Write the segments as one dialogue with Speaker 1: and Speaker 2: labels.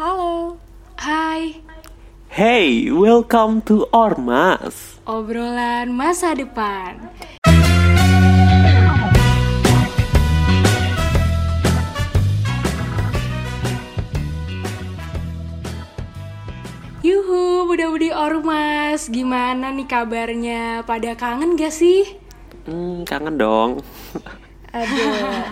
Speaker 1: Halo.
Speaker 2: Hai,
Speaker 3: Hey, welcome to Ormas.
Speaker 2: obrolan masa depan. Yuhu, budi ormas, gimana nih kabarnya? Pada kangen gak sih?
Speaker 3: Hmm, kangen dong.
Speaker 1: Aduh.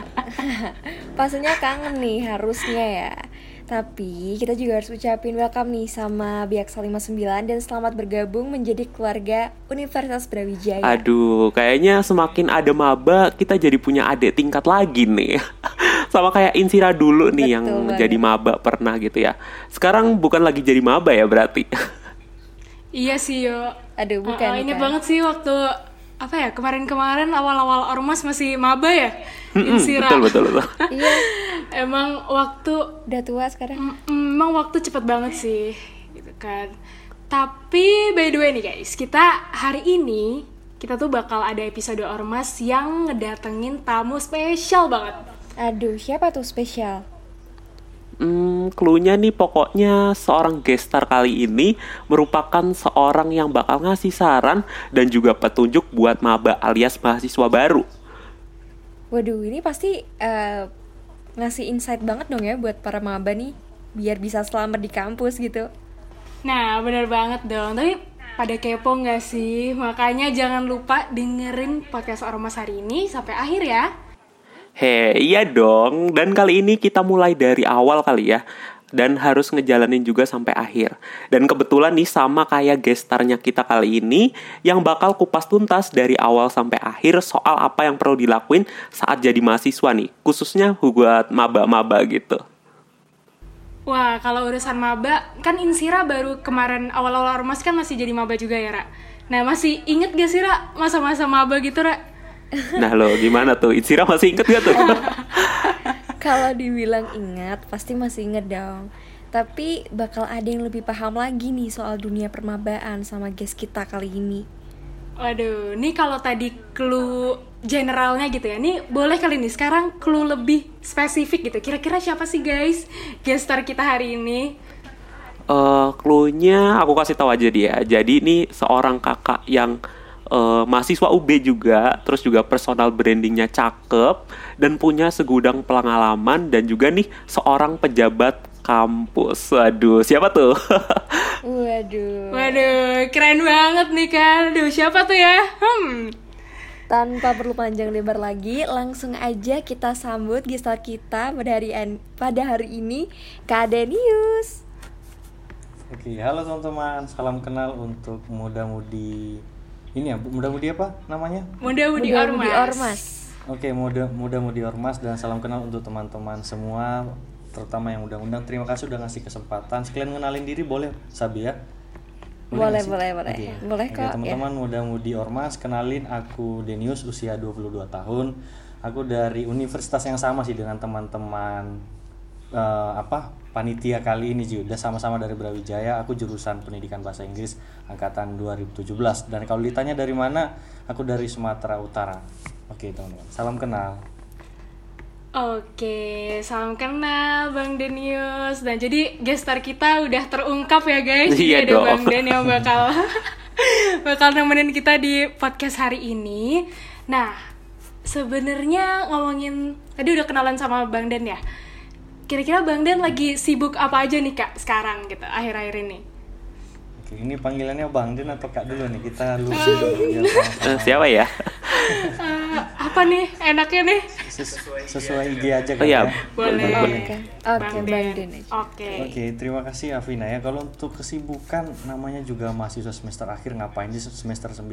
Speaker 1: Pastinya kangen nih harusnya ya. Tapi kita juga harus ucapin welcome nih sama Biaksa 59 dan selamat bergabung menjadi keluarga Universitas Brawijaya.
Speaker 3: Aduh, kayaknya semakin ada maba, kita jadi punya adik tingkat lagi nih. Sama kayak Insira dulu nih
Speaker 1: Betul
Speaker 3: yang
Speaker 1: banget.
Speaker 3: jadi maba pernah gitu ya. Sekarang bukan lagi jadi maba ya berarti.
Speaker 2: Iya sih yo.
Speaker 1: Aduh, bukan,
Speaker 2: Uh, uh, ini
Speaker 1: bukan.
Speaker 2: banget sih waktu apa ya kemarin-kemarin awal-awal ormas masih maba ya. Insira.
Speaker 3: betul betul betul.
Speaker 1: Iya,
Speaker 2: Emang waktu
Speaker 1: udah tua sekarang.
Speaker 2: Emang waktu cepet banget sih, gitu kan. Tapi by the way nih guys, kita hari ini kita tuh bakal ada episode ormas yang ngedatengin tamu spesial banget.
Speaker 1: Aduh, siapa tuh spesial?
Speaker 3: Hmm, cluenya nih pokoknya seorang gestar kali ini merupakan seorang yang bakal ngasih saran dan juga petunjuk buat maba alias mahasiswa baru.
Speaker 1: Waduh, ini pasti eh, ngasih insight banget dong ya buat para maba nih, biar bisa selamat di kampus gitu.
Speaker 2: Nah, bener banget dong. Tapi pada kepo nggak sih? Makanya jangan lupa dengerin podcast ormas hari ini sampai akhir ya.
Speaker 3: Hei, iya dong. Dan kali ini kita mulai dari awal kali ya. Dan harus ngejalanin juga sampai akhir. Dan kebetulan nih sama kayak gestarnya kita kali ini yang bakal kupas tuntas dari awal sampai akhir soal apa yang perlu dilakuin saat jadi mahasiswa nih. Khususnya buat maba-maba gitu.
Speaker 2: Wah, kalau urusan maba, kan Insira baru kemarin awal-awal ormas kan masih jadi maba juga ya, Ra? Nah, masih inget gak sih, Ra? Masa-masa maba gitu, Ra?
Speaker 3: Nah lo gimana tuh? Insira masih inget gak tuh?
Speaker 1: Kalau dibilang ingat, pasti masih inget dong. Tapi bakal ada yang lebih paham lagi nih soal dunia permabaan sama guest kita kali ini.
Speaker 2: Waduh, nih kalau tadi clue generalnya gitu ya, nih boleh kali nih sekarang clue lebih spesifik gitu. Kira-kira siapa sih guys gestar kita hari ini?
Speaker 3: Eh, clue-nya aku kasih tahu aja dia. Jadi ini seorang kakak yang eh, mahasiswa UB juga, terus juga personal brandingnya cakep dan punya segudang pengalaman dan juga nih seorang pejabat kampus. Waduh, siapa tuh?
Speaker 1: Waduh.
Speaker 2: Waduh, keren banget nih kan. Duh, siapa tuh ya? Hmm.
Speaker 1: Tanpa perlu panjang lebar lagi, langsung aja kita sambut gestar kita pada hari an- pada hari ini, Kak Denius.
Speaker 4: Oke, halo teman-teman. Salam kenal untuk muda-mudi ini ya, muda-mudi apa namanya?
Speaker 2: Muda-mudi ormas.
Speaker 1: Ormas.
Speaker 4: Oke, muda muda-mudi ormas dan salam kenal untuk teman-teman semua, terutama yang undang-undang. Terima kasih udah ngasih kesempatan. Sekalian kenalin diri boleh, Sabi ya?
Speaker 1: Boleh,
Speaker 4: sih?
Speaker 1: boleh, boleh.
Speaker 4: Oke.
Speaker 1: Boleh kok, ya.
Speaker 4: teman-teman muda-mudi ormas, kenalin aku Denius usia 22 tahun. Aku dari universitas yang sama sih dengan teman-teman eh, apa panitia kali ini juga udah sama-sama dari Brawijaya aku jurusan pendidikan bahasa Inggris angkatan 2017 dan kalau ditanya dari mana aku dari Sumatera Utara oke teman-teman salam kenal
Speaker 2: Oke, salam kenal Bang Denius. Dan jadi gestar kita udah terungkap ya guys.
Speaker 3: Iya
Speaker 2: ada
Speaker 3: dong.
Speaker 2: Bang Den yang bakal bakal nemenin kita di podcast hari ini. Nah, sebenarnya ngomongin tadi udah kenalan sama Bang Den ya. Kira-kira Bang Den lagi sibuk apa aja nih Kak sekarang gitu akhir-akhir ini?
Speaker 4: oke ini panggilannya Bang Din atau Kak dulu nih kita lucu dulu sama-sama.
Speaker 3: Eh, siapa ya?
Speaker 2: Eh, apa nih enaknya nih?
Speaker 4: Ses- sesuai IG aja
Speaker 3: Oh
Speaker 4: kan
Speaker 3: iya,
Speaker 4: ya
Speaker 2: Boleh.
Speaker 1: Oke, oke, Bang Den.
Speaker 2: Oke.
Speaker 4: Oke, terima kasih Afina ya. Kalau untuk kesibukan namanya juga mahasiswa semester akhir ngapain sih semester 9?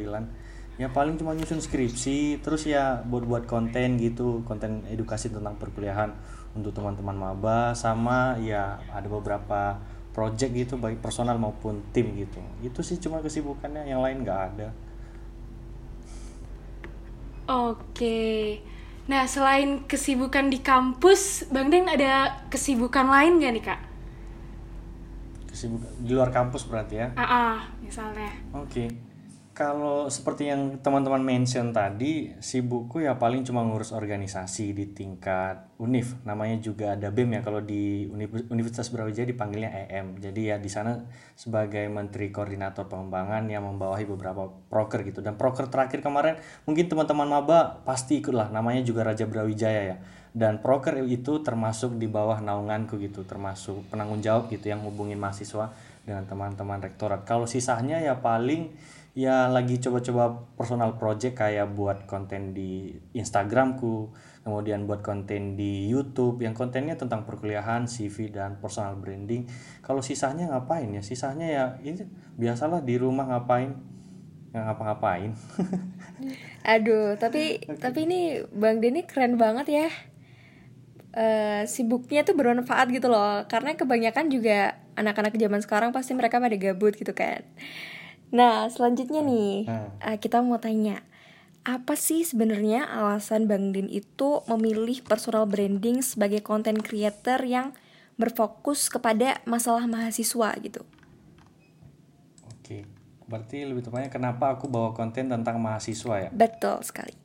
Speaker 4: Ya paling cuma nyusun skripsi, terus ya buat-buat konten gitu, konten edukasi tentang perkuliahan untuk teman-teman maba sama ya ada beberapa project gitu baik personal maupun tim gitu. Itu sih cuma kesibukannya, yang lain nggak ada.
Speaker 2: Oke. Nah, selain kesibukan di kampus, Bang Den ada kesibukan lain gak nih, Kak?
Speaker 4: Kesibukan di luar kampus berarti ya.
Speaker 2: Ah, ah, misalnya.
Speaker 4: Oke. Kalau seperti yang teman-teman mention tadi, sibukku ya paling cuma ngurus organisasi di tingkat UNIF. Namanya juga ada BEM ya kalau di Univ- Universitas Brawijaya dipanggilnya EM. Jadi ya di sana sebagai Menteri Koordinator Pengembangan yang membawahi beberapa proker gitu. Dan proker terakhir kemarin mungkin teman-teman maba pasti ikut lah. Namanya juga Raja Brawijaya ya. Dan proker itu termasuk di bawah naunganku gitu, termasuk penanggung jawab gitu yang hubungin mahasiswa dengan teman-teman rektorat. Kalau sisanya ya paling ya lagi coba-coba personal project kayak buat konten di Instagramku, kemudian buat konten di YouTube yang kontennya tentang perkuliahan, CV dan personal branding. Kalau sisanya ngapain ya? Sisanya ya ini biasalah di rumah ngapain? Nggak ngapa-ngapain.
Speaker 1: Aduh, tapi tapi ini Bang Denny keren banget ya. Eh, sibuknya tuh bermanfaat gitu loh. Karena kebanyakan juga anak-anak zaman sekarang pasti mereka pada gabut gitu kan. Nah, selanjutnya nih,
Speaker 4: Hmm.
Speaker 1: eh, kita mau tanya, apa sih sebenarnya alasan Bang Din itu memilih personal branding sebagai content creator yang berfokus kepada masalah mahasiswa gitu?
Speaker 4: Oke. Berarti lebih tepatnya kenapa aku bawa konten tentang mahasiswa ya?
Speaker 1: Betul sekali.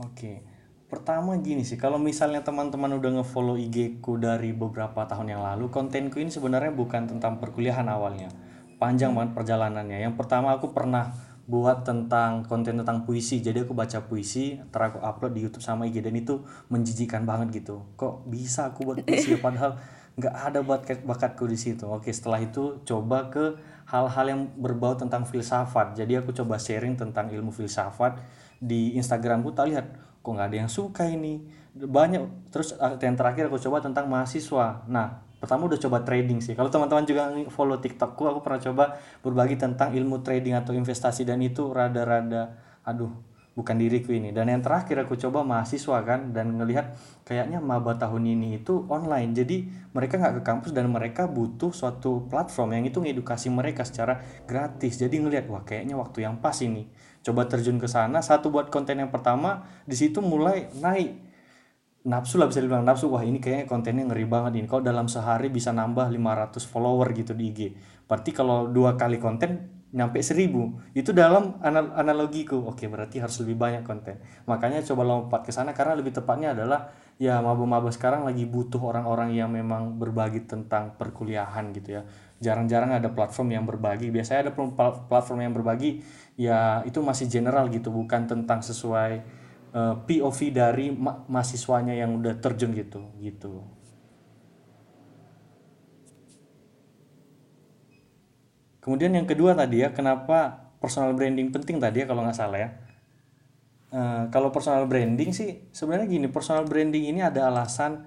Speaker 4: Oke. Pertama gini sih, kalau misalnya teman-teman udah nge-follow IG ku dari beberapa tahun yang lalu, kontenku ini sebenarnya bukan tentang perkuliahan awalnya. Panjang banget perjalanannya. Yang pertama aku pernah buat tentang konten tentang puisi. Jadi aku baca puisi, ntar aku upload di YouTube sama IG dan itu menjijikan banget gitu. Kok bisa aku buat puisi padahal nggak ada bakat bakatku di situ. Oke, setelah itu coba ke hal-hal yang berbau tentang filsafat. Jadi aku coba sharing tentang ilmu filsafat di Instagramku. Tak lihat kok nggak ada yang suka ini banyak terus uh, yang terakhir aku coba tentang mahasiswa nah pertama udah coba trading sih. Kalau teman-teman juga follow tiktokku aku pernah coba berbagi tentang ilmu trading atau investasi dan itu rada-rada aduh bukan diriku ini. Dan yang terakhir aku coba mahasiswa kan dan ngelihat kayaknya maba tahun ini itu online. Jadi mereka nggak ke kampus dan mereka butuh suatu platform yang itu ngedukasi mereka secara gratis. Jadi ngelihat wah kayaknya waktu yang pas ini. Coba terjun ke sana. Satu buat konten yang pertama di situ mulai naik nafsu lah bisa dibilang nafsu. Wah ini kayaknya kontennya ngeri banget ini. Kalau dalam sehari bisa nambah 500 follower gitu di IG berarti kalau dua kali konten nyampe 1000 itu dalam anal analogiku. Oke berarti harus lebih banyak konten. Makanya coba lompat ke sana karena lebih tepatnya adalah ya maba-maba sekarang lagi butuh orang-orang yang memang berbagi tentang perkuliahan gitu ya. Jarang-jarang ada platform yang berbagi. Biasanya ada platform yang berbagi ya itu masih general gitu. Bukan tentang sesuai uh, POV dari ma mahasiswanya yang udah terjun gitu gitu. Kemudian yang kedua tadi ya kenapa personal branding penting tadi ya kalau nggak salah ya? Uh, kalau personal branding sih sebenarnya gini personal branding ini ada alasan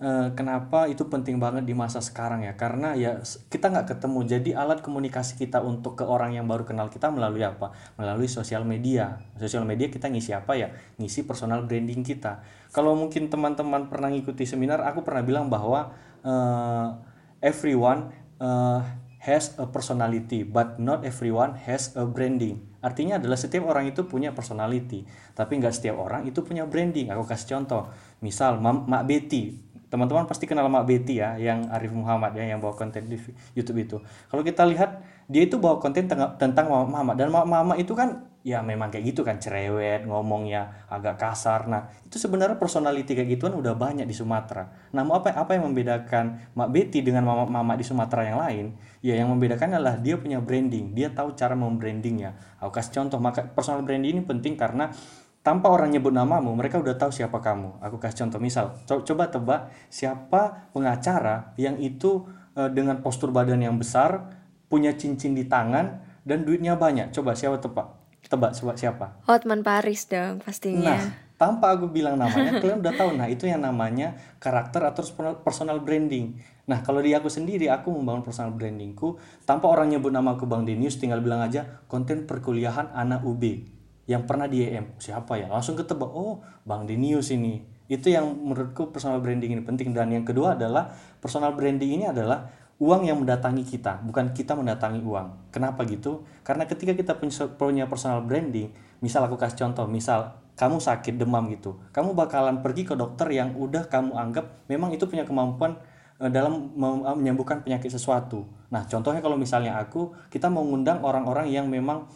Speaker 4: Uh, kenapa itu penting banget di masa sekarang ya? Karena ya kita nggak ketemu. Jadi alat komunikasi kita untuk ke orang yang baru kenal kita melalui apa? Melalui sosial media. Sosial media kita ngisi apa ya? Ngisi personal branding kita. Kalau mungkin teman-teman pernah ngikuti seminar aku pernah bilang bahwa uh, everyone uh, has a personality but not everyone has a branding. Artinya adalah setiap orang itu punya personality tapi nggak setiap orang itu punya branding. Aku kasih contoh. Misal Mak Betty teman-teman pasti kenal Mak Betty ya yang Arif Muhammad ya yang bawa konten di YouTube itu. Kalau kita lihat dia itu bawa konten tentang Mama dan Mama Mama itu kan ya memang kayak gitu kan cerewet ngomongnya agak kasar. Nah itu sebenarnya personality kayak gituan udah banyak di Sumatera. Nah apa apa yang membedakan Mak Betty dengan Mama Mama di Sumatera yang lain? Ya yang membedakan adalah dia punya branding. Dia tahu cara membrandingnya. Aku kasih contoh maka personal branding ini penting karena tanpa orang nyebut namamu, mereka udah tahu siapa kamu. Aku kasih contoh misal, co coba tebak siapa pengacara yang itu e, dengan postur badan yang besar, punya cincin di tangan dan duitnya banyak. Coba siapa tebak? Tebak coba siapa?
Speaker 1: Hotman Paris dong pastinya.
Speaker 4: Nah, tanpa aku bilang namanya, kalian udah tahu. Nah, itu yang namanya karakter atau personal branding. Nah, kalau di aku sendiri, aku membangun personal brandingku tanpa orang nyebut nama aku Bang Denius, tinggal bilang aja konten perkuliahan anak UB yang pernah di EM siapa ya? Langsung ketebak oh Bang Denius ini. Itu yang menurutku personal branding ini penting. Dan yang kedua adalah personal branding ini adalah uang yang mendatangi kita bukan kita mendatangi uang. Kenapa gitu? Karena ketika kita punya personal branding misal aku kasih contoh misal kamu sakit demam gitu kamu bakalan pergi ke dokter yang udah kamu anggap memang itu punya kemampuan dalam menyembuhkan penyakit sesuatu. Nah contohnya kalau misalnya aku kita mau ngundang orang-orang yang memang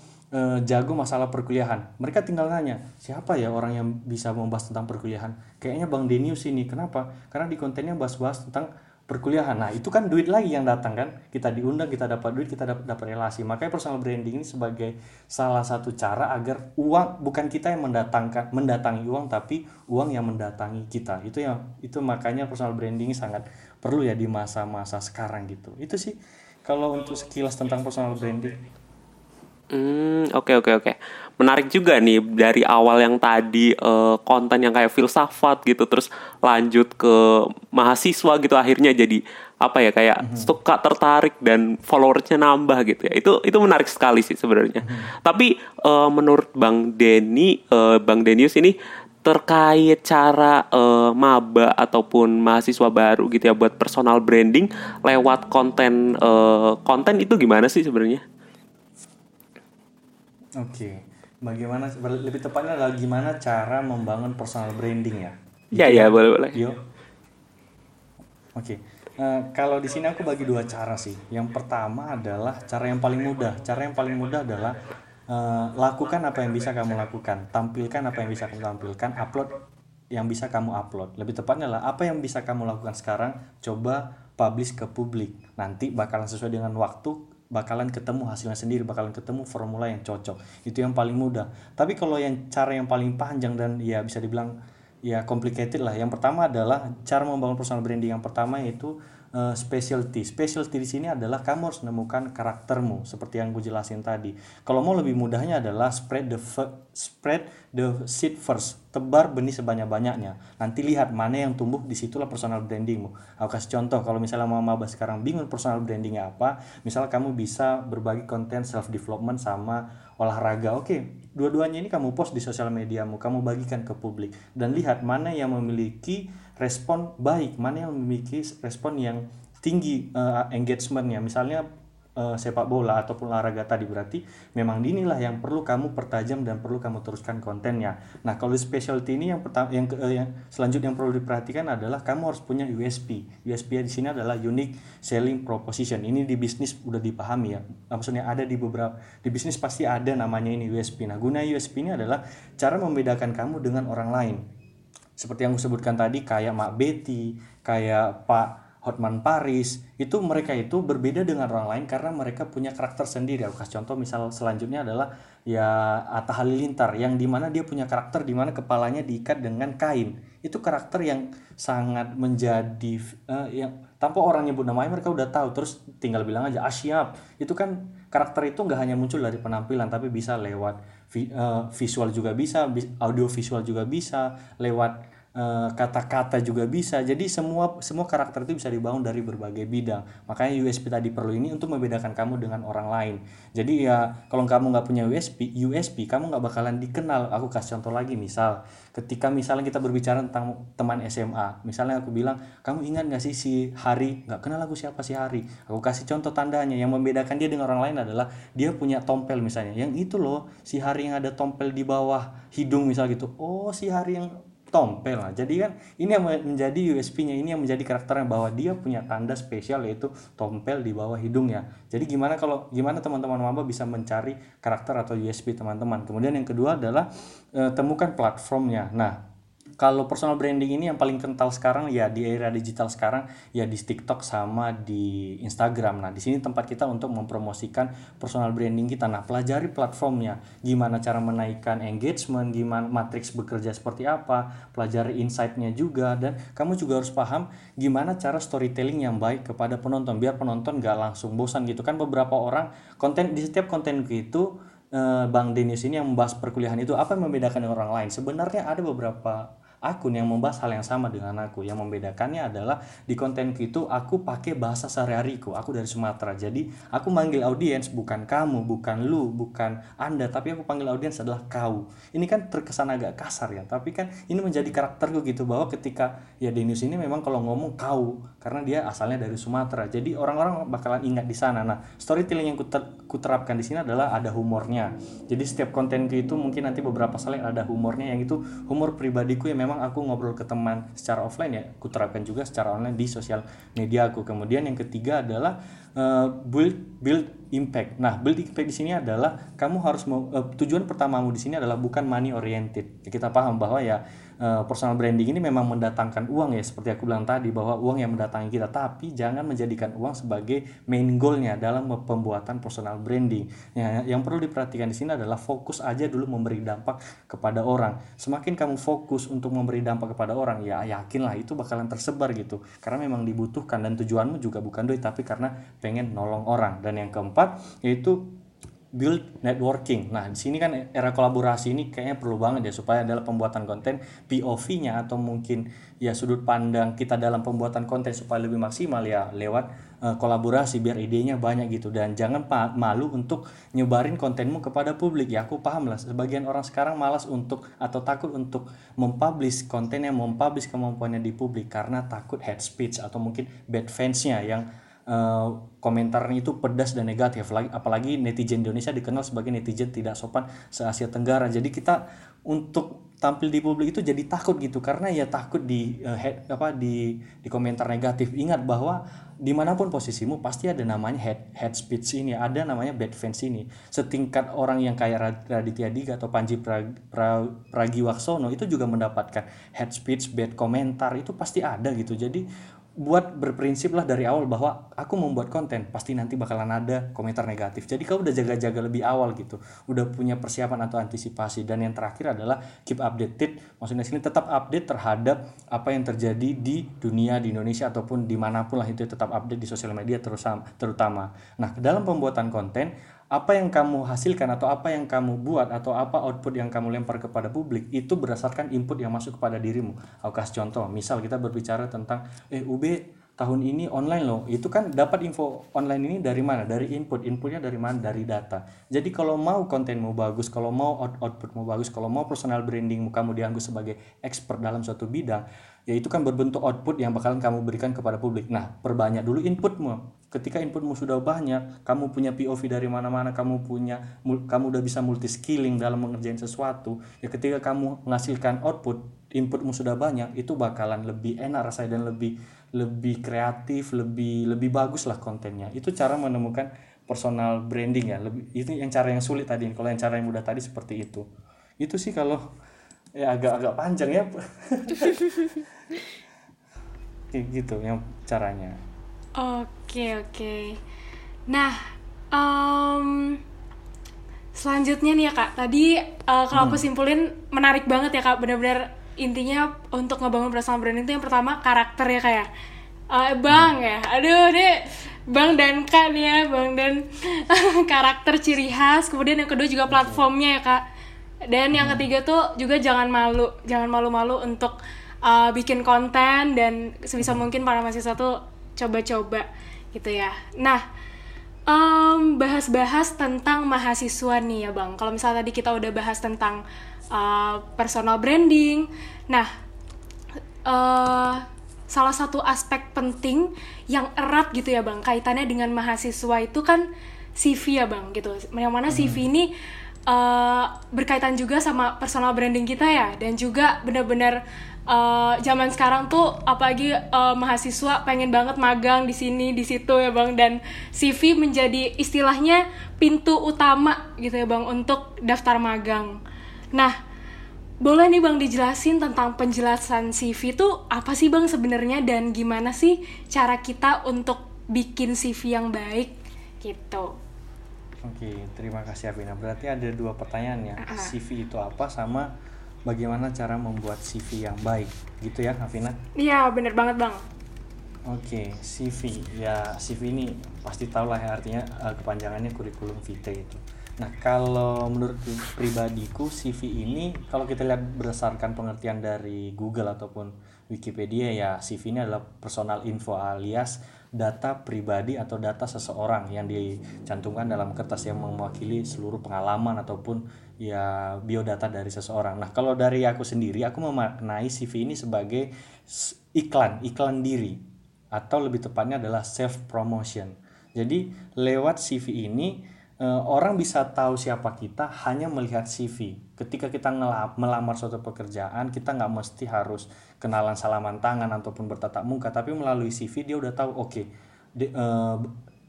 Speaker 4: jago masalah perkuliahan. Mereka tinggal nanya, siapa ya orang yang bisa membahas tentang perkuliahan? Kayaknya Bang Denius ini. Kenapa? Karena di kontennya bahas-bahas tentang perkuliahan. Nah, itu kan duit lagi yang datang kan. Kita diundang, kita dapat duit, kita dapat dapat relasi. Makanya personal branding ini sebagai salah satu cara agar uang bukan kita yang mendatangkan mendatangi uang tapi uang yang mendatangi kita. Itu yang itu makanya personal branding ini sangat perlu ya di masa-masa sekarang gitu. Itu sih kalau untuk sekilas tentang personal branding.
Speaker 3: Hmm, oke oke oke. Menarik juga nih dari awal yang tadi eh, konten yang kayak filsafat gitu terus lanjut ke mahasiswa gitu akhirnya jadi apa ya kayak suka tertarik dan followersnya nambah gitu ya. Itu itu menarik sekali sih sebenarnya. Tapi eh, menurut Bang Denny, eh, Bang Denius ini terkait cara eh, maba ataupun mahasiswa baru gitu ya buat personal branding lewat konten eh, konten itu gimana sih sebenarnya?
Speaker 4: Oke. Bagaimana lebih tepatnya adalah gimana cara membangun personal branding ya?
Speaker 3: Ya ya boleh boleh.
Speaker 4: Yo. Oke. Eh, kalau di sini aku bagi dua cara sih. Yang pertama adalah cara yang paling mudah. Cara yang paling mudah adalah eh, lakukan apa yang bisa kamu lakukan, tampilkan apa yang bisa kamu tampilkan, upload yang bisa kamu upload. Lebih tepatnya adalah apa yang bisa kamu lakukan sekarang, coba publish ke publik. Nanti bakalan sesuai dengan waktu, bakalan ketemu hasilnya sendiri, bakalan ketemu formula yang cocok. Itu yang paling mudah. Tapi kalau yang cara yang paling panjang dan ya bisa dibilang ya complicated lah. Yang pertama adalah cara membangun personal branding yang pertama yaitu uh, specialty. Specialty di sini adalah kamu harus menemukan karaktermu seperti yang gue jelasin tadi. Kalau mau lebih mudahnya adalah spread the spread the seed first. Tebar benih sebanyak-banyaknya. Nanti lihat mana yang tumbuh di situlah personal brandingmu. Aku kasih contoh kalau misalnya mau maba sekarang bingung personal brandingnya apa, misal kamu bisa berbagi konten self development sama olahraga. Oke, dua-duanya ini kamu post di sosial mediamu, kamu bagikan ke publik dan lihat mana yang memiliki respon baik, mana yang memiliki respon yang tinggi eh, engagementnya. Misalnya eh, sepak bola ataupun olahraga tadi berarti memang inilah yang perlu kamu pertajam dan perlu kamu teruskan kontennya. Nah kalau di specialty ini yang pertama yang, eh, yang selanjutnya yang perlu diperhatikan adalah kamu harus punya USP. USP di sini adalah unique selling proposition. Ini di bisnis udah dipahami ya. Maksudnya ada di beberapa di bisnis pasti ada namanya ini USP. Nah guna USP ini adalah cara membedakan kamu dengan orang lain seperti yang gue sebutkan tadi kayak Mak Betty, kayak Pak Hotman Paris, itu mereka itu berbeda dengan orang lain karena mereka punya karakter sendiri. Aku kasih contoh misal selanjutnya adalah ya Atta Halilintar yang di mana dia punya karakter di mana kepalanya diikat dengan kain. Itu karakter yang sangat menjadi eh, yang tanpa orang nyebut namanya mereka udah tahu terus tinggal bilang aja asyap itu kan karakter itu nggak hanya muncul dari penampilan tapi bisa lewat vi- eh, visual juga bisa bis- audio visual juga bisa lewat kata-kata juga bisa. Jadi semua semua karakter itu bisa dibangun dari berbagai bidang. Makanya USP tadi perlu ini untuk membedakan kamu dengan orang lain. Jadi ya kalau kamu nggak punya USP USP kamu nggak bakalan dikenal. Aku kasih contoh lagi misal ketika misalnya kita berbicara tentang teman SMA misalnya aku bilang kamu ingat nggak sih si Hari? Nggak kenal aku siapa si Hari. Aku kasih contoh tandanya. Yang membedakan dia dengan orang lain adalah dia punya tompel misalnya. Yang itu loh si Hari yang ada tompel di bawah hidung misal gitu. Oh si Hari yang tompel lah. Jadi kan ini yang menjadi USP-nya, ini yang menjadi karakternya bahwa dia punya tanda spesial yaitu tompel di bawah hidungnya. Jadi gimana kalau gimana teman-teman maba bisa mencari karakter atau USP teman-teman. Kemudian yang kedua adalah eh, temukan platformnya. Nah, kalau personal branding ini yang paling kental sekarang ya di era digital sekarang ya di TikTok sama di Instagram. Nah, di sini tempat kita untuk mempromosikan personal branding kita. Nah, pelajari platformnya, gimana cara menaikkan engagement, gimana matriks bekerja seperti apa, pelajari insight-nya juga dan kamu juga harus paham gimana cara storytelling yang baik kepada penonton biar penonton gak langsung bosan gitu kan beberapa orang konten di setiap konten itu eh, Bang Denius ini yang membahas perkuliahan itu apa yang membedakan dengan orang lain sebenarnya ada beberapa akun yang membahas hal yang sama dengan aku. Yang membedakannya adalah di kontenku itu aku pakai bahasa sehari-hariku. Aku dari Sumatera. Jadi aku manggil audiens bukan kamu bukan lu bukan anda tapi aku panggil audiens adalah kau. Ini kan terkesan agak kasar ya tapi kan ini menjadi karakterku gitu bahwa ketika ya Denius ini memang kalau ngomong kau karena dia asalnya dari Sumatera. Jadi orang-orang bakalan ingat di sana. Nah storytelling yang kuter- kuterapkan di sini adalah ada humornya. Jadi setiap kontenku itu mungkin nanti beberapa slide ada humornya yang itu humor pribadiku yang memang memang aku ngobrol ke teman secara offline ya. Aku terapkan juga secara online di sosial media aku. Kemudian yang ketiga adalah uh, build build impact. Nah build impact di sini adalah kamu harus mau uh, tujuan pertamamu di sini adalah bukan money oriented. Kita paham bahwa ya uh, personal branding ini memang mendatangkan uang ya seperti aku bilang tadi bahwa uang yang mendatangi kita. Tapi jangan menjadikan uang sebagai main goalnya dalam pembuatan personal branding. Ya, yang perlu diperhatikan di sini adalah fokus aja dulu memberi dampak kepada orang. Semakin kamu fokus untuk memberi dampak kepada orang ya yakinlah itu bakalan tersebar gitu. Karena memang dibutuhkan dan tujuanmu juga bukan duit tapi karena pengen nolong orang. Dan yang keempat yaitu build networking. Nah, di sini kan era kolaborasi ini kayaknya perlu banget ya supaya dalam pembuatan konten POV-nya atau mungkin ya sudut pandang kita dalam pembuatan konten supaya lebih maksimal ya lewat uh, kolaborasi biar idenya banyak gitu. Dan jangan malu untuk nyebarin kontenmu kepada publik. Ya aku paham lah. Sebagian orang sekarang malas untuk atau takut untuk mempublish konten yang mempublish kemampuannya di publik karena takut head speech atau mungkin bad fansnya yang uh, komentarnya itu pedas dan negatif. Lagi apalagi netizen Indonesia dikenal sebagai netizen tidak sopan se Asia Tenggara. Jadi kita untuk tampil di publik itu jadi takut gitu. Karena ya takut di uh, head, apa di di komentar negatif. Ingat bahwa di mana pun posisimu pasti ada namanya head head speech ini. Ada namanya bad fans ini. Setingkat orang yang kayak Raditya Diga atau Panji pra, pra, Pragiwaksono itu juga mendapatkan head speech bad komentar. Itu pasti ada gitu. Jadi buat berprinsip lah dari awal bahwa aku membuat konten pasti nanti bakalan ada komentar negatif. Jadi kau udah jaga-jaga lebih awal gitu. Udah punya persiapan atau antisipasi. Dan yang terakhir adalah keep updated. Maksudnya sini tetap update terhadap apa yang terjadi di dunia di Indonesia ataupun di mana pun lah itu tetap update di sosial media terus terutama. Nah dalam pembuatan konten apa yang kamu hasilkan atau apa yang kamu buat atau apa output yang kamu lempar kepada publik itu berdasarkan input yang masuk kepada dirimu. Aku kasih contoh, misal kita berbicara tentang eh UB tahun ini online loh. Itu kan dapat info online ini dari mana? Dari input. Inputnya dari mana? Dari data. Jadi kalau mau kontenmu bagus, kalau mau out outputmu bagus, kalau mau personal brandingmu kamu dianggap sebagai expert dalam suatu bidang, ya itu kan berbentuk output yang bakalan kamu berikan kepada publik. Nah, perbanyak dulu inputmu. Ketika inputmu sudah banyak, kamu punya POV dari mana-mana, kamu punya kamu udah bisa multi skilling dalam mengerjain sesuatu. Ya ketika kamu menghasilkan output, inputmu sudah banyak, itu bakalan lebih enak rasanya dan lebih lebih kreatif, lebih lebih bagus lah kontennya. Itu cara menemukan personal branding ya. Lebih itu yang cara yang sulit tadi. Kalau yang cara yang mudah tadi seperti itu. Itu sih kalau ya agak-agak panjang ya. Kayak gitu yang caranya.
Speaker 2: Oke oke. Nah um, selanjutnya nih ya kak. Tadi uh, kalau hmm. aku simpulin menarik banget ya kak. Benar-benar intinya untuk ngebangun personal branding itu yang pertama karakter ya kayak uh, ya. eh, bang hmm. ya. Aduh deh bang dan kak nih ya bang dan karakter ciri khas. Kemudian yang kedua juga platformnya ya kak dan yang hmm. ketiga tuh juga jangan malu jangan malu-malu untuk uh, bikin konten dan sebisa mungkin para mahasiswa tuh coba-coba gitu ya nah um, bahas-bahas tentang mahasiswa nih ya bang kalau misalnya tadi kita udah bahas tentang uh, personal branding nah uh, salah satu aspek penting yang erat gitu ya bang kaitannya dengan mahasiswa itu kan CV ya bang gitu yang mana CV hmm. Uh, berkaitan juga sama personal branding kita ya dan juga benar-benar uh, zaman sekarang tuh apalagi uh, mahasiswa pengen banget magang di sini di situ ya bang dan CV menjadi istilahnya pintu utama gitu ya bang untuk daftar magang. Nah boleh nih bang dijelasin tentang penjelasan CV itu apa sih bang sebenarnya dan gimana sih cara kita untuk bikin CV yang baik gitu.
Speaker 4: Oke, terima kasih Avina. Berarti ada dua pertanyaan ya. Uh -huh. CV itu apa sama bagaimana cara membuat CV yang baik, gitu ya, Avina?
Speaker 2: Iya, bener banget bang.
Speaker 4: Oke, CV ya CV ini pasti tahu lah ya artinya uh, kepanjangannya kurikulum vitae itu. Nah kalau menurut pribadiku CV ini kalau kita lihat berdasarkan pengertian dari Google ataupun Wikipedia ya CV ini adalah personal info alias data pribadi atau data seseorang yang dicantumkan dalam kertas yang mewakili seluruh pengalaman ataupun ya biodata dari seseorang. Nah, kalau dari aku sendiri aku memaknai CV ini sebagai iklan, iklan diri atau lebih tepatnya adalah self promotion. Jadi, lewat CV ini orang bisa tahu siapa kita hanya melihat CV. Ketika kita melamar suatu pekerjaan, kita nggak mesti harus kenalan salaman tangan ataupun bertatap muka, tapi melalui CV dia udah tahu, oke, okay,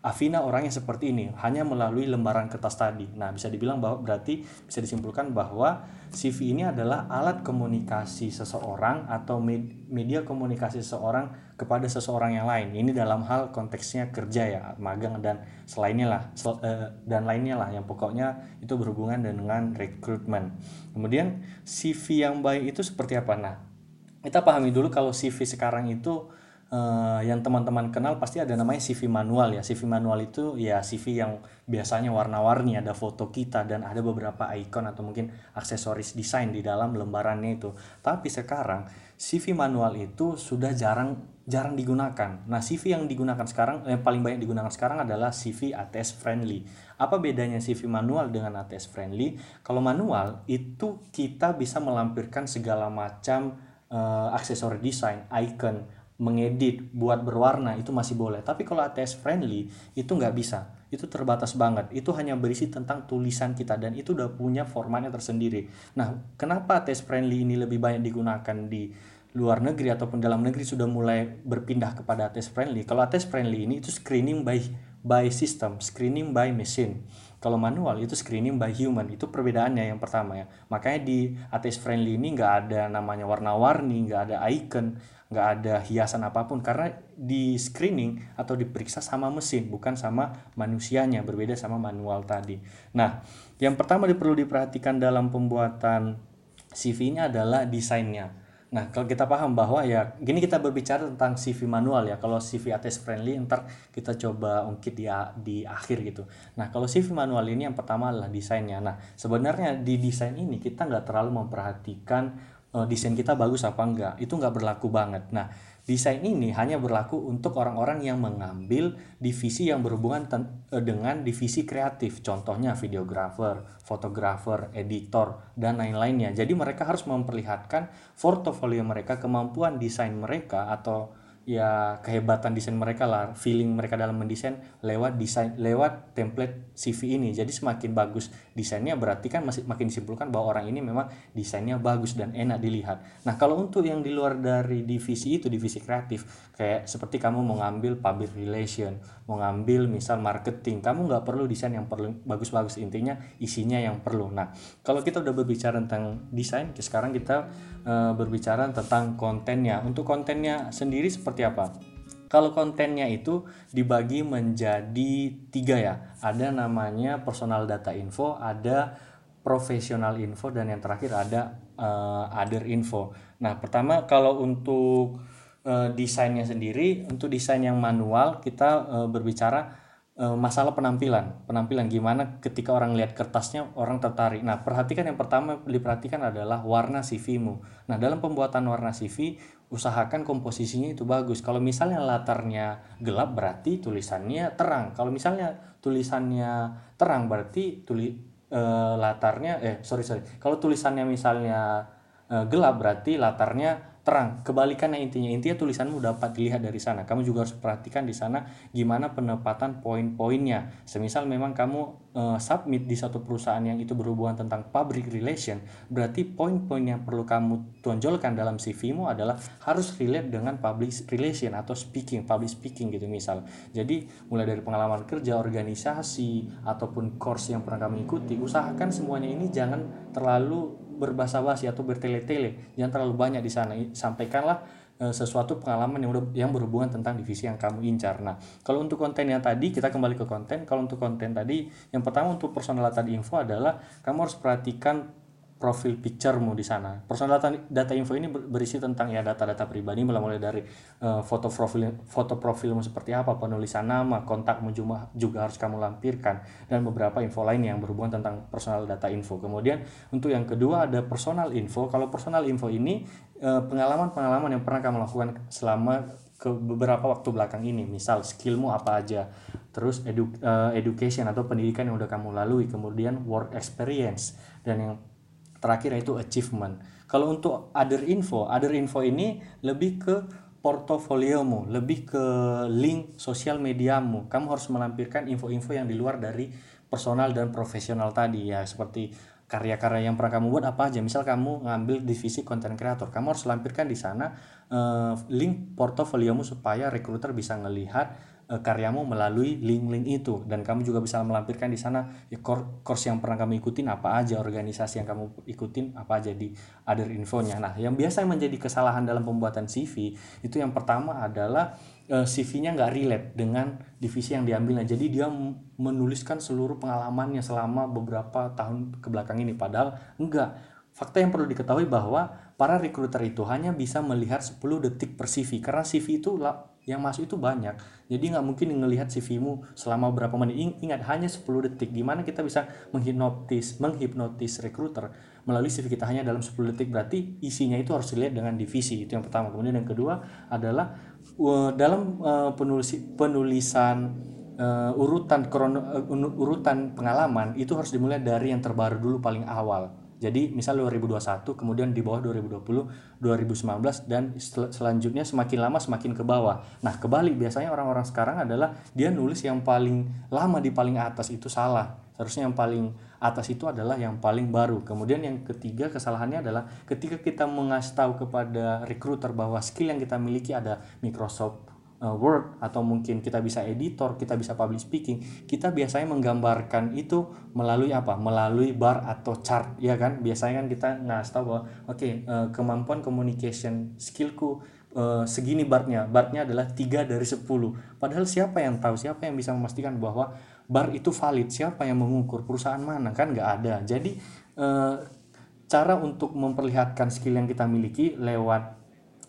Speaker 4: Afina orangnya seperti ini hanya melalui lembaran kertas tadi. Nah, bisa dibilang bahwa berarti bisa disimpulkan bahwa CV ini adalah alat komunikasi seseorang atau media komunikasi seseorang kepada seseorang yang lain. Ini dalam hal konteksnya kerja ya, magang dan selainnya lah sel, uh, dan lainnya lah yang pokoknya itu berhubungan dengan rekrutmen. Kemudian CV yang baik itu seperti apa? Nah, kita pahami dulu kalau CV sekarang itu uh, yang teman-teman kenal pasti ada namanya CV manual ya. CV manual itu ya CV yang biasanya warna-warni, ada foto kita dan ada beberapa icon atau mungkin aksesoris desain di dalam lembarannya itu. Tapi sekarang CV manual itu sudah jarang jarang digunakan. Nah, CV yang digunakan sekarang yang paling banyak digunakan sekarang adalah CV ATS friendly. Apa bedanya CV manual dengan ATS friendly? Kalau manual itu kita bisa melampirkan segala macam uh, aksesoris desain, icon, mengedit buat berwarna itu masih boleh. Tapi kalau ATS friendly itu nggak bisa. Itu terbatas banget. Itu hanya berisi tentang tulisan kita dan itu udah punya formatnya tersendiri. Nah kenapa ATS friendly ini lebih banyak digunakan di luar negeri ataupun dalam negeri sudah mulai berpindah kepada ATS friendly? Kalau ATS friendly ini itu screening by by system screening by machine. Kalau manual itu screening by human. Itu perbedaannya yang pertama ya. Makanya di ATS friendly ini nggak ada namanya warna-warni nggak ada icon nggak ada hiasan apa pun karena di screening atau diperiksa sama mesin bukan sama manusianya berbeda sama manual tadi. Nah, yang pertama perlu diperhatikan dalam pembuatan CV ini adalah desainnya. Nah, kalau kita paham bahwa ya gini kita berbicara tentang CV manual ya. Kalau CV ATS friendly ntar kita coba ungkit di di akhir gitu. Nah, kalau CV manual ini yang pertama adalah desainnya. Nah, sebenarnya di desain ini kita nggak terlalu memperhatikan uh, desain kita bagus apa enggak. Itu nggak berlaku banget. Nah desain ini hanya berlaku untuk orang-orang yang mengambil divisi yang berhubungan eh, dengan divisi kreatif. Contohnya videografer, fotografer, editor dan lain-lainnya. Jadi mereka harus memperlihatkan portofolio mereka kemampuan desain mereka atau ya kehebatan desain mereka lah feeling mereka dalam mendesain lewat desain lewat template CV ini. Jadi semakin bagus desainnya berarti kan masih makin disimpulkan bahwa orang ini memang desainnya bagus dan enak dilihat. Nah kalau untuk yang di luar dari divisi itu divisi kreatif kayak seperti kamu mau ngambil public relation mau ngambil misal marketing kamu nggak perlu desain yang perlu bagus-bagus. Intinya isinya yang perlu. Nah kalau kita udah berbicara tentang desain sekarang kita uh, berbicara tentang kontennya. Untuk kontennya sendiri seperti seperti apa? Kalau kontennya itu dibagi menjadi tiga ya. Ada namanya personal data info, ada profesional info, dan yang terakhir ada uh, other info. Nah, pertama kalau untuk uh, desainnya sendiri, untuk desain yang manual kita uh, berbicara masalah penampilan penampilan gimana ketika orang lihat kertasnya orang tertarik nah perhatikan yang pertama diperhatikan adalah warna CV-mu nah dalam pembuatan warna CV usahakan komposisinya itu bagus. Kalau misalnya latarnya gelap berarti tulisannya terang. Kalau misalnya tulisannya terang berarti tuli e, latarnya eh sorry sorry. Kalau tulisannya misalnya e, gelap berarti latarnya terang kebalikannya intinya. Intinya tulisanmu dapat dilihat dari sana. Kamu juga harus perhatikan di sana gimana penempatan poin-poinnya. Semisal memang kamu uh, submit di satu perusahaan yang itu berhubungan tentang public relation berarti poin-poin yang perlu kamu tonjolkan dalam CV-mu adalah harus relate dengan public relation atau speaking public speaking gitu misal. Jadi mulai dari pengalaman kerja organisasi ataupun course yang pernah kamu ikuti usahakan semuanya ini jangan terlalu berbahasa basi atau bertele-tele. Jangan terlalu banyak di sana. Sampaikanlah e, sesuatu pengalaman yang yang berhubungan tentang divisi yang kamu incar. Nah kalau untuk konten yang tadi kita kembali ke konten. Kalau untuk konten tadi yang pertama untuk personal data info adalah kamu harus perhatikan profil picturemu di sana. Personal data, data info ini berisi tentang ya data-data pribadi mulai dari uh, foto profil foto profilmu seperti apa, penulisan nama, kontakmu juga, juga harus kamu lampirkan dan beberapa info lain yang berhubungan tentang personal data info. Kemudian untuk yang kedua ada personal info. Kalau personal info ini uh, pengalaman-pengalaman yang pernah kamu lakukan selama ke beberapa waktu belakang ini misal skillmu apa aja terus edu, uh, education atau pendidikan yang udah kamu lalui kemudian work experience dan yang terakhir yaitu achievement. Kalau untuk other info, other info ini lebih ke portofoliomu, lebih ke link sosial mediamu. Kamu harus melampirkan info-info yang di luar dari personal dan profesional tadi ya seperti karya-karya yang pernah kamu buat apa aja misal kamu ngambil divisi konten kreator kamu harus lampirkan di sana uh, link portofoliomu supaya recruiter bisa ngelihat uh, karyamu melalui link-link itu dan kamu juga bisa melampirkan di sana ya course yang pernah kamu ikutin apa aja organisasi yang kamu ikutin apa aja di other infonya nah yang biasa menjadi kesalahan dalam pembuatan CV itu yang pertama adalah uh, CV-nya nggak relate dengan divisi yang diambilnya. Jadi dia menuliskan seluruh pengalamannya selama beberapa tahun ke belakang ini. Padahal enggak. Fakta yang perlu diketahui bahwa para recruiter itu hanya bisa melihat 10 detik per CV. Karena CV itu yang masuk itu banyak. Jadi nggak mungkin ngelihat CV-mu selama berapa menit. Ingat hanya 10 detik. Gimana kita bisa menghipnotis, menghipnotis recruiter melalui CV kita hanya dalam 10 detik. Berarti isinya itu harus dilihat dengan divisi. Itu yang pertama. Kemudian yang kedua adalah dalam uh, penulis penulisan uh, urutan krono, uh, urutan pengalaman itu harus dimulai dari yang terbaru dulu paling awal. Jadi misal 2021 kemudian di bawah 2020, 2019 dan sel selanjutnya semakin lama semakin ke bawah. Nah, kebalik biasanya orang-orang sekarang adalah dia nulis yang paling lama di paling atas itu salah. Seharusnya yang paling atas itu adalah yang paling baru. Kemudian yang ketiga kesalahannya adalah ketika kita mengasih tahu kepada recruiter bahwa skill yang kita miliki ada Microsoft uh, Word atau mungkin kita bisa editor, kita bisa public speaking, kita biasanya menggambarkan itu melalui apa? Melalui bar atau chart, ya kan? Biasanya kan kita ngasih tahu bahwa oke okay, uh, kemampuan communication skillku uh, segini barnya, barnya adalah tiga dari 10 Padahal siapa yang tahu, siapa yang bisa memastikan bahwa bar itu valid, siapa yang mengukur, perusahaan mana kan nggak ada. Jadi uh, cara untuk memperlihatkan skill yang kita miliki lewat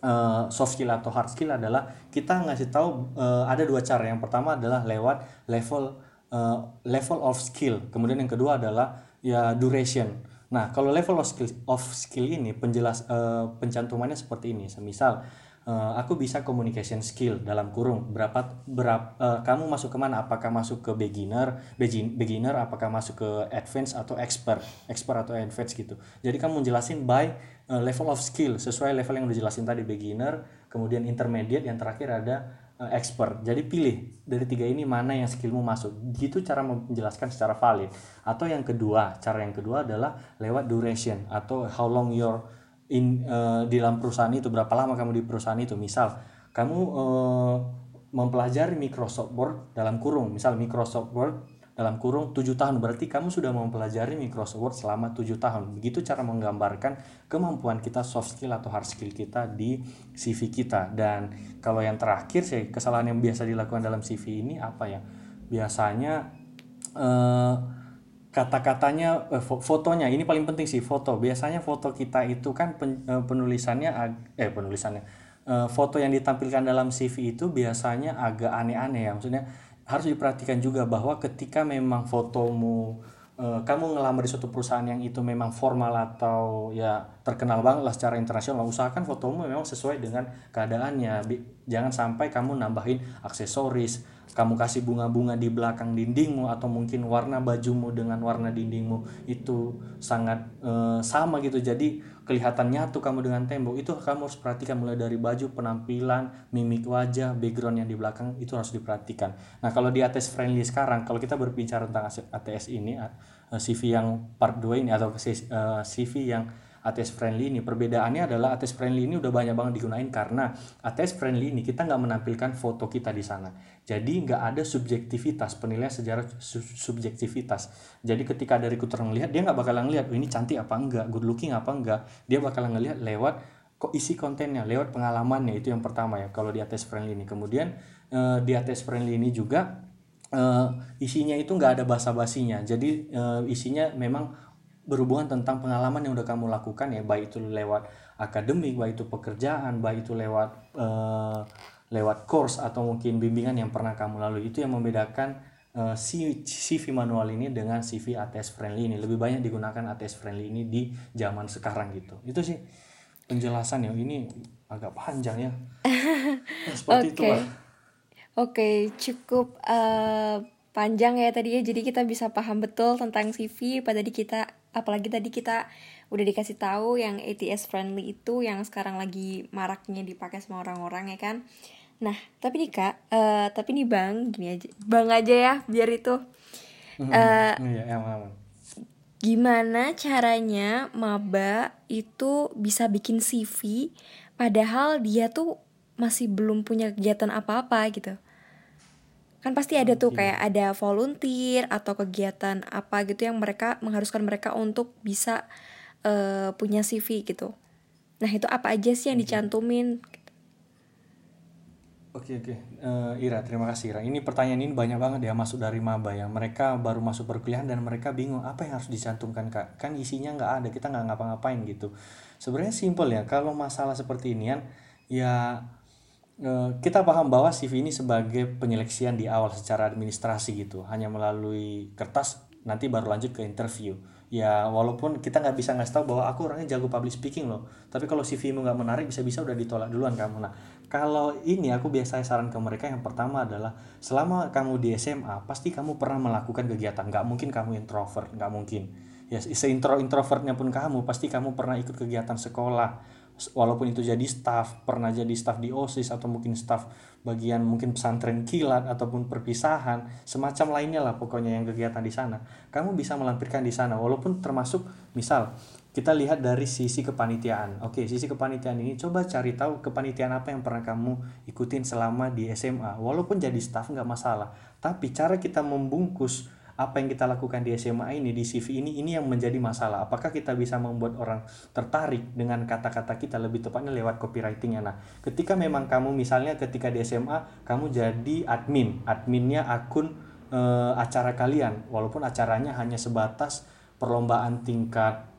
Speaker 4: uh, soft skill atau hard skill adalah kita ngasih tahu uh, ada dua cara. Yang pertama adalah lewat level uh, level of skill. Kemudian yang kedua adalah ya duration. Nah, kalau level of skill of skill ini penjelas uh, pencantumannya seperti ini. Semisal uh, aku bisa communication skill dalam kurung. Berapa berapa uh, kamu masuk ke mana? Apakah masuk ke beginner beginner? Apakah masuk ke advance atau expert? Expert atau advance gitu. Jadi kamu menjelasin by uh, level of skill. Sesuai level yang udah jelasin tadi beginner kemudian intermediate yang terakhir ada uh, expert. Jadi pilih dari tiga ini mana yang skillmu masuk. Gitu cara menjelaskan secara valid. Atau yang kedua cara yang kedua adalah lewat duration atau how long your in uh, di dalam perusahaan itu berapa lama kamu di perusahaan itu? Misal kamu uh, mempelajari Microsoft Word dalam kurung. Misal Microsoft Word dalam kurung 7 tahun. Berarti kamu sudah mempelajari Microsoft Word selama 7 tahun. Begitu cara menggambarkan kemampuan kita soft skill atau hard skill kita di CV kita. Dan kalau yang terakhir sih kesalahan yang biasa dilakukan dalam CV ini apa ya? Biasanya uh, kata-katanya eh, fotonya. Ini paling penting sih foto. Biasanya foto kita itu kan pen, eh, penulisannya eh penulisannya eh, foto yang ditampilkan dalam CV itu biasanya agak aneh-aneh ya. Maksudnya harus diperhatikan juga bahwa ketika memang fotomu eh, kamu ngelamar di suatu perusahaan yang itu memang formal atau ya terkenal banget lah secara internasional. Usahakan fotomu memang sesuai dengan keadaannya jangan sampai kamu nambahin aksesoris kamu kasih bunga-bunga di belakang dindingmu atau mungkin warna bajumu dengan warna dindingmu itu sangat e, sama gitu. Jadi kelihatan nyatu kamu dengan tembok. Itu kamu harus perhatikan mulai dari baju penampilan mimik wajah background yang di belakang itu harus diperhatikan. Nah kalau di ATS friendly sekarang kalau kita berbicara tentang ATS ini CV yang part 2 ini atau CV yang ATS friendly ini. Perbedaannya adalah ATS friendly ini udah banyak banget digunain karena ATS friendly ini kita nggak menampilkan foto kita di sana. Jadi nggak ada subjektivitas penilaian sejarah su subjektivitas. Jadi ketika dari recruiter ngelihat dia nggak bakalan ngelihat oh, ini cantik apa enggak? Good looking apa enggak? Dia bakalan ngelihat lewat kok isi kontennya lewat pengalamannya. Itu yang pertama ya kalau di ATS friendly ini. Kemudian uh, di ATS friendly ini juga uh, isinya itu nggak ada basa-basinya. Jadi uh, isinya memang berhubungan tentang pengalaman yang udah kamu lakukan ya baik itu lewat akademik baik itu pekerjaan baik itu lewat uh, lewat course atau mungkin bimbingan yang pernah kamu lalui. Itu yang membedakan uh, eh, CV manual ini dengan CV ATS friendly ini. Lebih banyak digunakan ATS friendly ini di zaman sekarang gitu. Itu sih penjelasan ya. Ini agak panjang ya.
Speaker 1: Seperti okay. itu Oke, okay, cukup uh, panjang ya tadi ya. Jadi kita bisa paham betul tentang CV pada di kita apalagi tadi kita udah dikasih tahu yang ATS friendly itu yang sekarang lagi maraknya dipakai sama orang-orang ya kan nah tapi nih kak uh, tapi nih bang gini aja bang aja ya biar itu
Speaker 4: aman.
Speaker 1: gimana caranya maba itu bisa bikin CV padahal dia tuh masih belum punya kegiatan apa-apa gitu. Kan pasti ada tuh kayak ada volunteer atau kegiatan apa gitu yang mereka mengharuskan mereka untuk bisa eh, punya CV gitu. Nah, itu apa aja sih yang dicantumin?
Speaker 4: Oke oke, Eh, Ira terima kasih Ira. Ini pertanyaan ini banyak banget ya masuk dari maba ya. Mereka baru masuk perkuliahan dan mereka bingung apa yang harus dicantumkan kak. Kan isinya nggak ada, kita nggak ngapa-ngapain gitu. Sebenarnya simpel ya. Kalau masalah seperti ini kan, ya kita paham bahwa CV ini sebagai penyeleksian di awal secara administrasi gitu. Hanya melalui kertas nanti baru lanjut ke interview. Ya walaupun kita nggak bisa ngasih tahu bahwa aku orangnya jago public speaking loh. Tapi kalau CV-mu nggak menarik bisa-bisa udah ditolak duluan kamu. Nah kalau ini aku biasanya saran ke mereka yang pertama adalah selama kamu di SMA pasti kamu pernah melakukan kegiatan. Nggak mungkin kamu introvert, nggak mungkin. Ya seintro introvertnya pun kamu pasti kamu pernah ikut kegiatan sekolah. Walaupun itu jadi staff, pernah jadi staff di OSIS atau mungkin staff bagian mungkin pesantren kilat ataupun perpisahan, semacam lainnya lah pokoknya yang kegiatan di sana. Kamu bisa melampirkan di sana walaupun termasuk misal kita lihat dari sisi kepanitiaan. Oke, sisi kepanitiaan ini coba cari tahu kepanitiaan apa yang pernah kamu ikutin selama di SMA. Walaupun jadi staff nggak masalah, tapi cara kita membungkus apa yang kita lakukan di SMA ini di CV ini ini yang menjadi masalah. Apakah kita bisa membuat orang tertarik dengan kata-kata kita lebih tepatnya lewat copywritingnya. Nah, ketika memang kamu misalnya ketika di SMA kamu jadi admin, adminnya akun eh, acara kalian, walaupun acaranya hanya sebatas perlombaan tingkat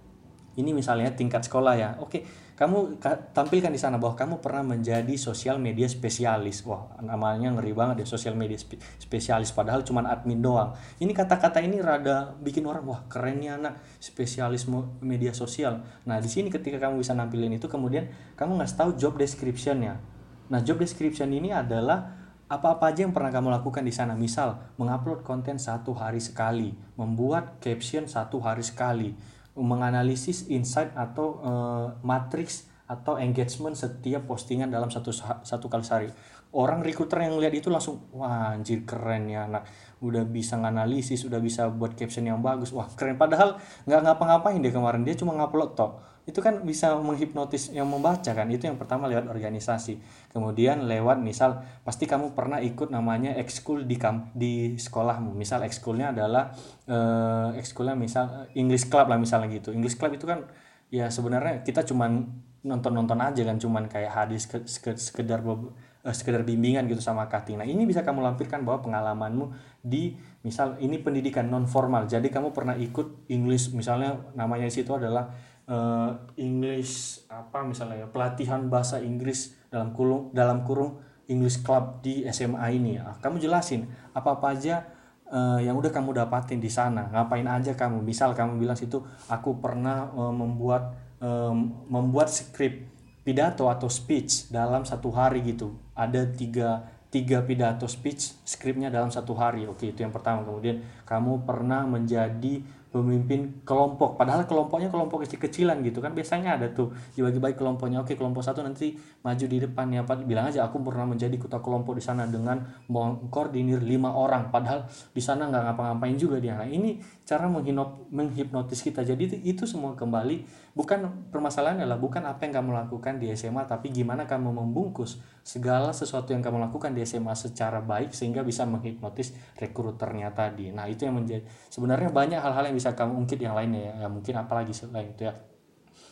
Speaker 4: ini misalnya tingkat sekolah ya oke kamu ka- tampilkan di sana bahwa kamu pernah menjadi sosial media spesialis. Wah namanya ngeri banget ya sosial media spe- spesialis. Padahal cuma admin doang. Ini kata-kata ini rada bikin orang wah kerennya anak spesialis media sosial. Nah di sini ketika kamu bisa nampilin itu kemudian kamu ngasih tahu job descriptionnya. Nah job description ini adalah apa-apa aja yang pernah kamu lakukan di sana. Misal mengupload konten satu hari sekali membuat caption satu hari sekali menganalisis insight atau eh, matrix atau engagement setiap postingan dalam satu sa- satu kali sehari. Orang recruiter yang lihat itu langsung wah anjir keren ya anak. Udah bisa nganalisis udah bisa buat caption yang bagus. Wah keren. Padahal nggak ngapa-ngapain dia kemarin. Dia cuma ngupload tok itu kan bisa menghipnotis yang membaca kan itu yang pertama lewat organisasi kemudian lewat misal pasti kamu pernah ikut namanya ekskul di kamp di sekolahmu misal ekskulnya adalah eh, ekskulnya misal eh, English club lah misalnya gitu English club itu kan ya sebenarnya kita cuman nonton-nonton aja kan cuman kayak hadis ke- seke- sekedar eh, sekedar bimbingan gitu sama cutting. Nah, ini bisa kamu lampirkan bahwa pengalamanmu di misal ini pendidikan non formal. Jadi kamu pernah ikut English misalnya namanya situ adalah eh, English apa misalnya ya pelatihan bahasa Inggris dalam kurung dalam kurung English Club di SMA ini. Ah, kamu jelasin apa-apa aja eh, yang udah kamu dapatin di sana. Ngapain aja kamu? Misal kamu bilang situ aku pernah eh, membuat em, membuat skrip pidato atau speech dalam satu hari gitu. Ada tiga tiga pidato speech skripnya dalam satu hari. Oke itu yang pertama. Kemudian kamu pernah menjadi pemimpin kelompok. Padahal kelompoknya kelompok kecil-kecilan gitu kan. Biasanya ada tuh dibagi-bagi kelompoknya. Oke kelompok satu nanti maju di depan. Ya Pak bilang aja aku pernah menjadi ketua kelompok di sana dengan mengkoordinir lima orang. Padahal di sana nggak ngapa-ngapain juga dia. Nah ini cara menghinop, menghipnotis kita. Jadi itu, itu semua kembali. Bukan permasalahannya adalah bukan apa yang kamu lakukan di SMA tapi gimana kamu membungkus segala sesuatu yang kamu lakukan di SMA secara baik sehingga bisa menghipnotis rekruternya tadi. Nah itu yang menjadi sebenarnya banyak hal-hal yang bisa kamu ungkit yang lainnya ya, ya mungkin apalagi selain itu ya?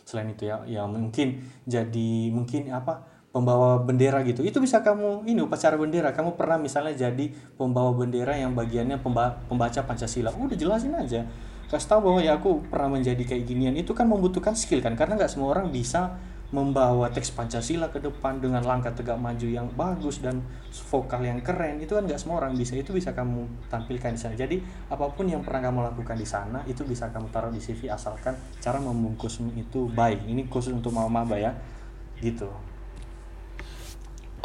Speaker 4: Selain itu ya ya mungkin jadi mungkin apa pembawa bendera gitu. Itu bisa kamu ini upacara bendera. Kamu pernah misalnya jadi pembawa bendera yang bagiannya pemba- pembaca pancasila. Udah jelasin aja. Kasih tahu bahwa ya aku pernah menjadi kayak ginian. Itu kan membutuhkan skill kan? Karena nggak semua orang bisa membawa teks pancasila ke depan dengan langkah tegak maju yang bagus dan vokal yang keren itu kan nggak semua orang bisa itu bisa kamu tampilkan di sana jadi apa pun yang pernah kamu lakukan di sana itu bisa kamu taruh di CV asalkan cara membungkusnya itu baik ini khusus untuk mama maba ya gitu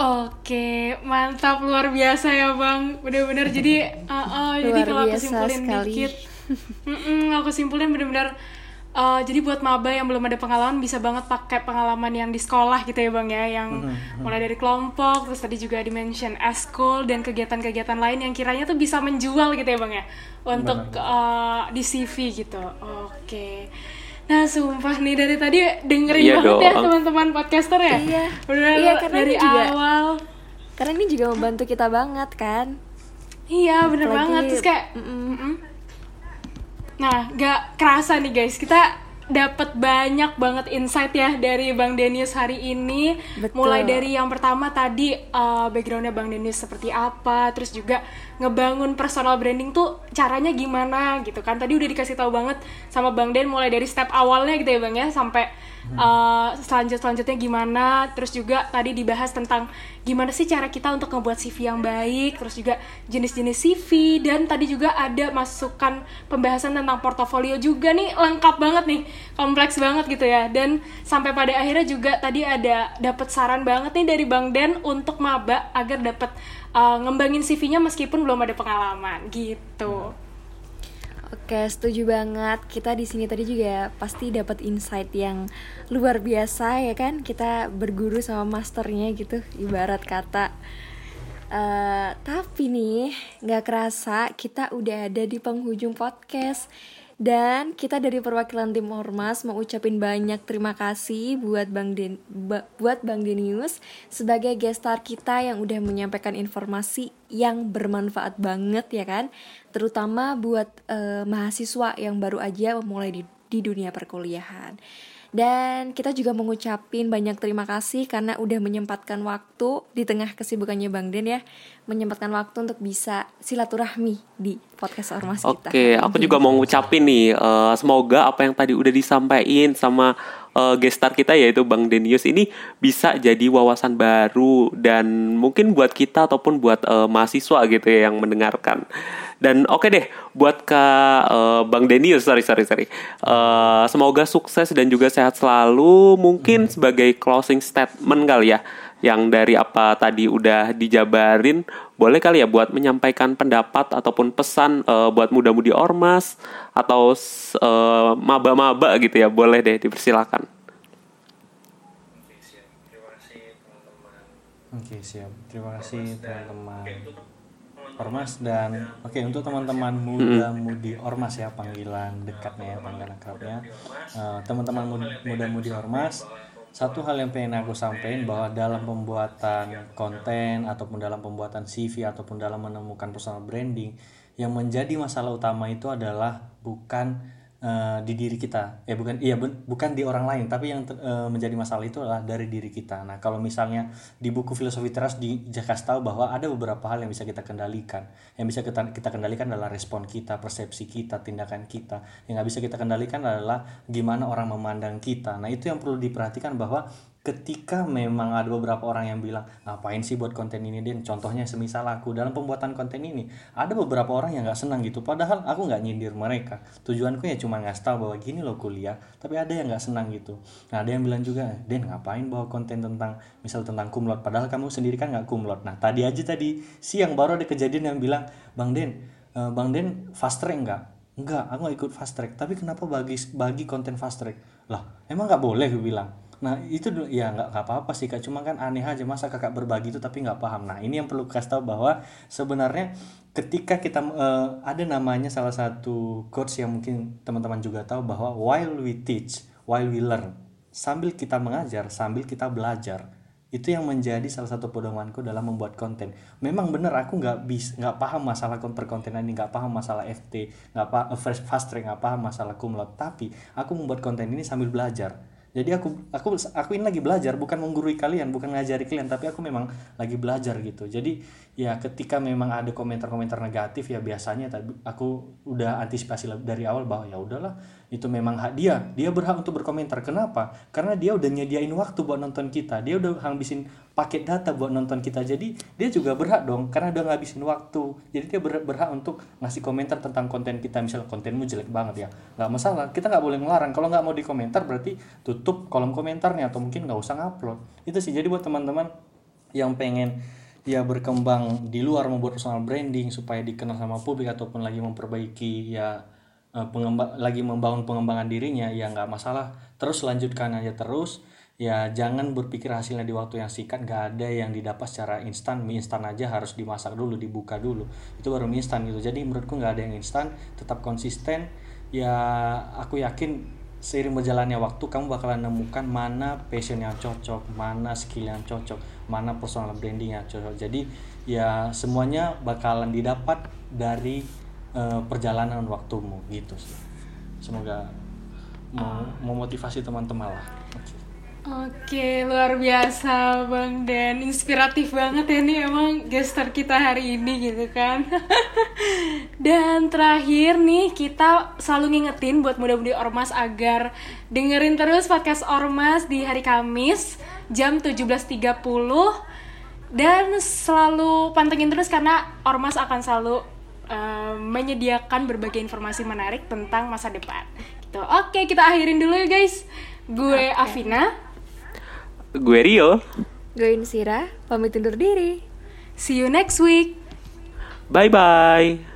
Speaker 2: Oke, mantap luar biasa ya bang. Bener-bener jadi, uh, uh, jadi
Speaker 1: Luar
Speaker 2: kalau aku
Speaker 1: biasa
Speaker 2: simpulin
Speaker 1: sekali.
Speaker 2: dikit, Mm-mm, aku simpulin bener-bener Uh, jadi buat maba yang belum ada pengalaman bisa banget pakai pengalaman yang di sekolah gitu ya bang ya yang mulai dari kelompok terus tadi juga di mention eskul dan kegiatan-kegiatan lain yang kiranya tuh bisa menjual gitu ya bang ya untuk uh, di CV gitu oke nah sumpah nih dari tadi dengerin
Speaker 3: Iya
Speaker 2: banget ya
Speaker 3: dong.
Speaker 2: teman-teman podcaster ya
Speaker 1: Iya. Iya, karena
Speaker 2: dari
Speaker 1: ini juga-
Speaker 2: awal
Speaker 1: Karena ini juga membantu kita banget kan.
Speaker 2: iya bener
Speaker 1: Apalagi-
Speaker 2: banget terus kayak
Speaker 1: Mm-mm.
Speaker 2: Mm-mm. Nah, gak kerasa nih guys, kita dapat banyak banget insight ya dari Bang Denius hari ini.
Speaker 1: Betul.
Speaker 2: Mulai dari yang pertama tadi uh, backgroundnya Bang Denius seperti apa, terus juga ngebangun personal branding tuh caranya gimana gitu kan. Tadi udah dikasih tahu banget sama Bang Den mulai dari step awalnya gitu ya Bang ya sampai uh, selanjut selanjutnya gimana. Terus juga tadi dibahas tentang gimana sih cara kita untuk ngebuat CV yang baik, terus juga jenis-jenis CV dan tadi juga ada masukan pembahasan tentang portofolio juga nih lengkap banget nih, kompleks banget gitu ya. Dan sampai pada akhirnya juga tadi ada dapat saran banget nih dari Bang Den untuk maba agar dapat uh, ngembangin CV-nya meskipun belum ada pengalaman gitu.
Speaker 1: Oke, setuju banget. Kita di sini tadi juga pasti dapat insight yang luar biasa ya kan? Kita berguru sama masternya gitu, ibarat kata. Eh, tapi nih, nggak kerasa kita udah ada di penghujung podcast. Dan kita dari perwakilan tim Ormas mau ucapin banyak terima kasih buat Bang Den buat Bang Denius sebagai guest star kita yang udah menyampaikan informasi yang bermanfaat banget ya kan, terutama buat eh, mahasiswa yang baru aja memulai di, di dunia perkuliahan. Dan kita juga mengucapin banyak terima kasih karena udah menyempatkan waktu di tengah kesibukannya Bang Den ya, menyempatkan waktu untuk bisa silaturahmi di podcast Ormas kita.
Speaker 3: Oke, aku juga mau ngucapin nih, eh, semoga apa yang tadi udah disampaikan sama eh, guest star kita yaitu Bang Denius ini bisa jadi wawasan baru dan mungkin buat kita ataupun buat eh, mahasiswa gitu ya yang mendengarkan. Dan oke deh, buat ke eh, Bang Denius, sorry sorry sorry, Eh, semoga sukses dan juga sehat selalu. Mungkin sebagai closing statement kali ya, yang dari apa tadi udah dijabarin, boleh kali ya buat menyampaikan pendapat ataupun pesan eh, buat muda-mudi ormas atau eh, maba-maba gitu ya, boleh deh dipersilakan.
Speaker 4: Oke siap. Terima kasih teman-teman ormas dan oke untuk teman-teman muda-mudi ormas ya panggilan dekatnya ya panggilan akrabnya Eh, teman-teman mud- muda-mudi ormas satu hal yang pengen aku sampaikan bahwa dalam pembuatan konten ataupun dalam pembuatan CV ataupun dalam menemukan personal branding yang menjadi masalah utama itu adalah bukan eh, di diri kita. Eh bukan iya bu- bukan di orang lain tapi yang ter- eh, menjadi masalah itu adalah dari diri kita. Nah kalau misalnya di buku filosofi teras dikasih tahu bahwa ada beberapa hal yang bisa kita kendalikan. Yang bisa kita kita kendalikan adalah respon kita persepsi kita tindakan kita. Yang nggak bisa kita kendalikan adalah gimana orang memandang kita. Nah itu yang perlu diperhatikan bahwa ketika memang ada beberapa orang yang bilang ngapain sih buat konten ini Den contohnya semisal aku dalam pembuatan konten ini ada beberapa orang yang nggak senang gitu. Padahal aku nggak nyindir mereka. Tujuanku ya cuma ngasih tahu bahwa gini loh kuliah tapi ada yang nggak senang gitu. Nah ada yang bilang juga Den ngapain bawa konten tentang misal tentang kumlot? Padahal kamu sendiri kan nggak kumlot. Nah tadi aja tadi siang baru ada kejadian yang bilang Bang Den eh, Bang Den fast track nggak? Enggak, aku nggak ikut fast track. Tapi kenapa bagi bagi konten fast track? Lah, emang nggak boleh? gue bilang. Nah itu ya nggak apa-apa sih kak. Cuma kan aneh aja masa kakak berbagi itu tapi nggak paham. Nah ini yang perlu kasih tahu bahwa sebenarnya ketika kita eh, ada namanya salah satu quotes yang mungkin teman-teman juga tahu bahwa while we teach, while we learn, sambil kita mengajar, sambil kita belajar itu yang menjadi salah satu pedomanku dalam membuat konten. Memang bener aku nggak bis nggak paham masalah kon- perkontenan ini, nggak paham masalah FT, nggak paham fast fast track, nggak paham masalah kumlot. Tapi aku membuat konten ini sambil belajar. Jadi aku aku aku ini lagi belajar, bukan menggurui kalian, bukan ngajari kalian, tapi aku memang lagi belajar gitu. Jadi ya ketika memang ada komentar-komentar negatif ya biasanya aku udah antisipasi dari awal bahwa ya udahlah itu memang hak dia. Dia berhak untuk berkomentar. Kenapa? Karena dia udah nyediain waktu buat nonton kita. Dia udah habisin paket data buat nonton kita. Jadi dia juga berhak dong. Karena udah ngabisin waktu. Jadi dia ber- berhak untuk ngasih komentar tentang konten kita. Misal kontenmu jelek banget ya. Nggak masalah. Kita nggak boleh ngelarang. Kalau nggak mau dikomentar berarti tutup kolom komentarnya atau mungkin nggak usah ngupload. Itu sih. Jadi buat teman-teman yang pengen ya berkembang di luar membuat personal branding supaya dikenal sama publik ataupun lagi memperbaiki ya eh, pengemba- lagi membangun pengembangan dirinya ya nggak masalah. Terus lanjutkan aja terus. Ya jangan berpikir hasilnya di waktu yang singkat. Nggak ada yang didapat secara instan. Mie instan aja harus dimasak dulu dibuka dulu. Itu baru mie instan gitu. Jadi menurutku nggak ada yang instan. Tetap konsisten. Ya aku yakin seiring berjalannya waktu kamu bakalan nemukan mana passion yang cocok mana skill yang cocok mana personal branding yang cocok. Jadi ya semuanya bakalan didapat dari eh, perjalanan waktumu gitu sih. Semoga mau memotivasi teman-teman lah. Oke.
Speaker 2: Oke, luar biasa Bang Dan. Inspiratif banget ya nih emang gestar kita hari ini gitu kan. Dan terakhir nih kita selalu ngingetin buat muda-mudi Ormas agar dengerin terus podcast Ormas di hari Kamis jam 17.30 Dan selalu pantengin terus karena Ormas akan selalu eh, menyediakan berbagai informasi menarik tentang masa depan gitu. Oke, kita akhirin dulu ya guys Gue Afina
Speaker 3: Gue Rio.
Speaker 1: Gue Insira, pamit undur diri.
Speaker 2: See you next week.
Speaker 3: Bye bye.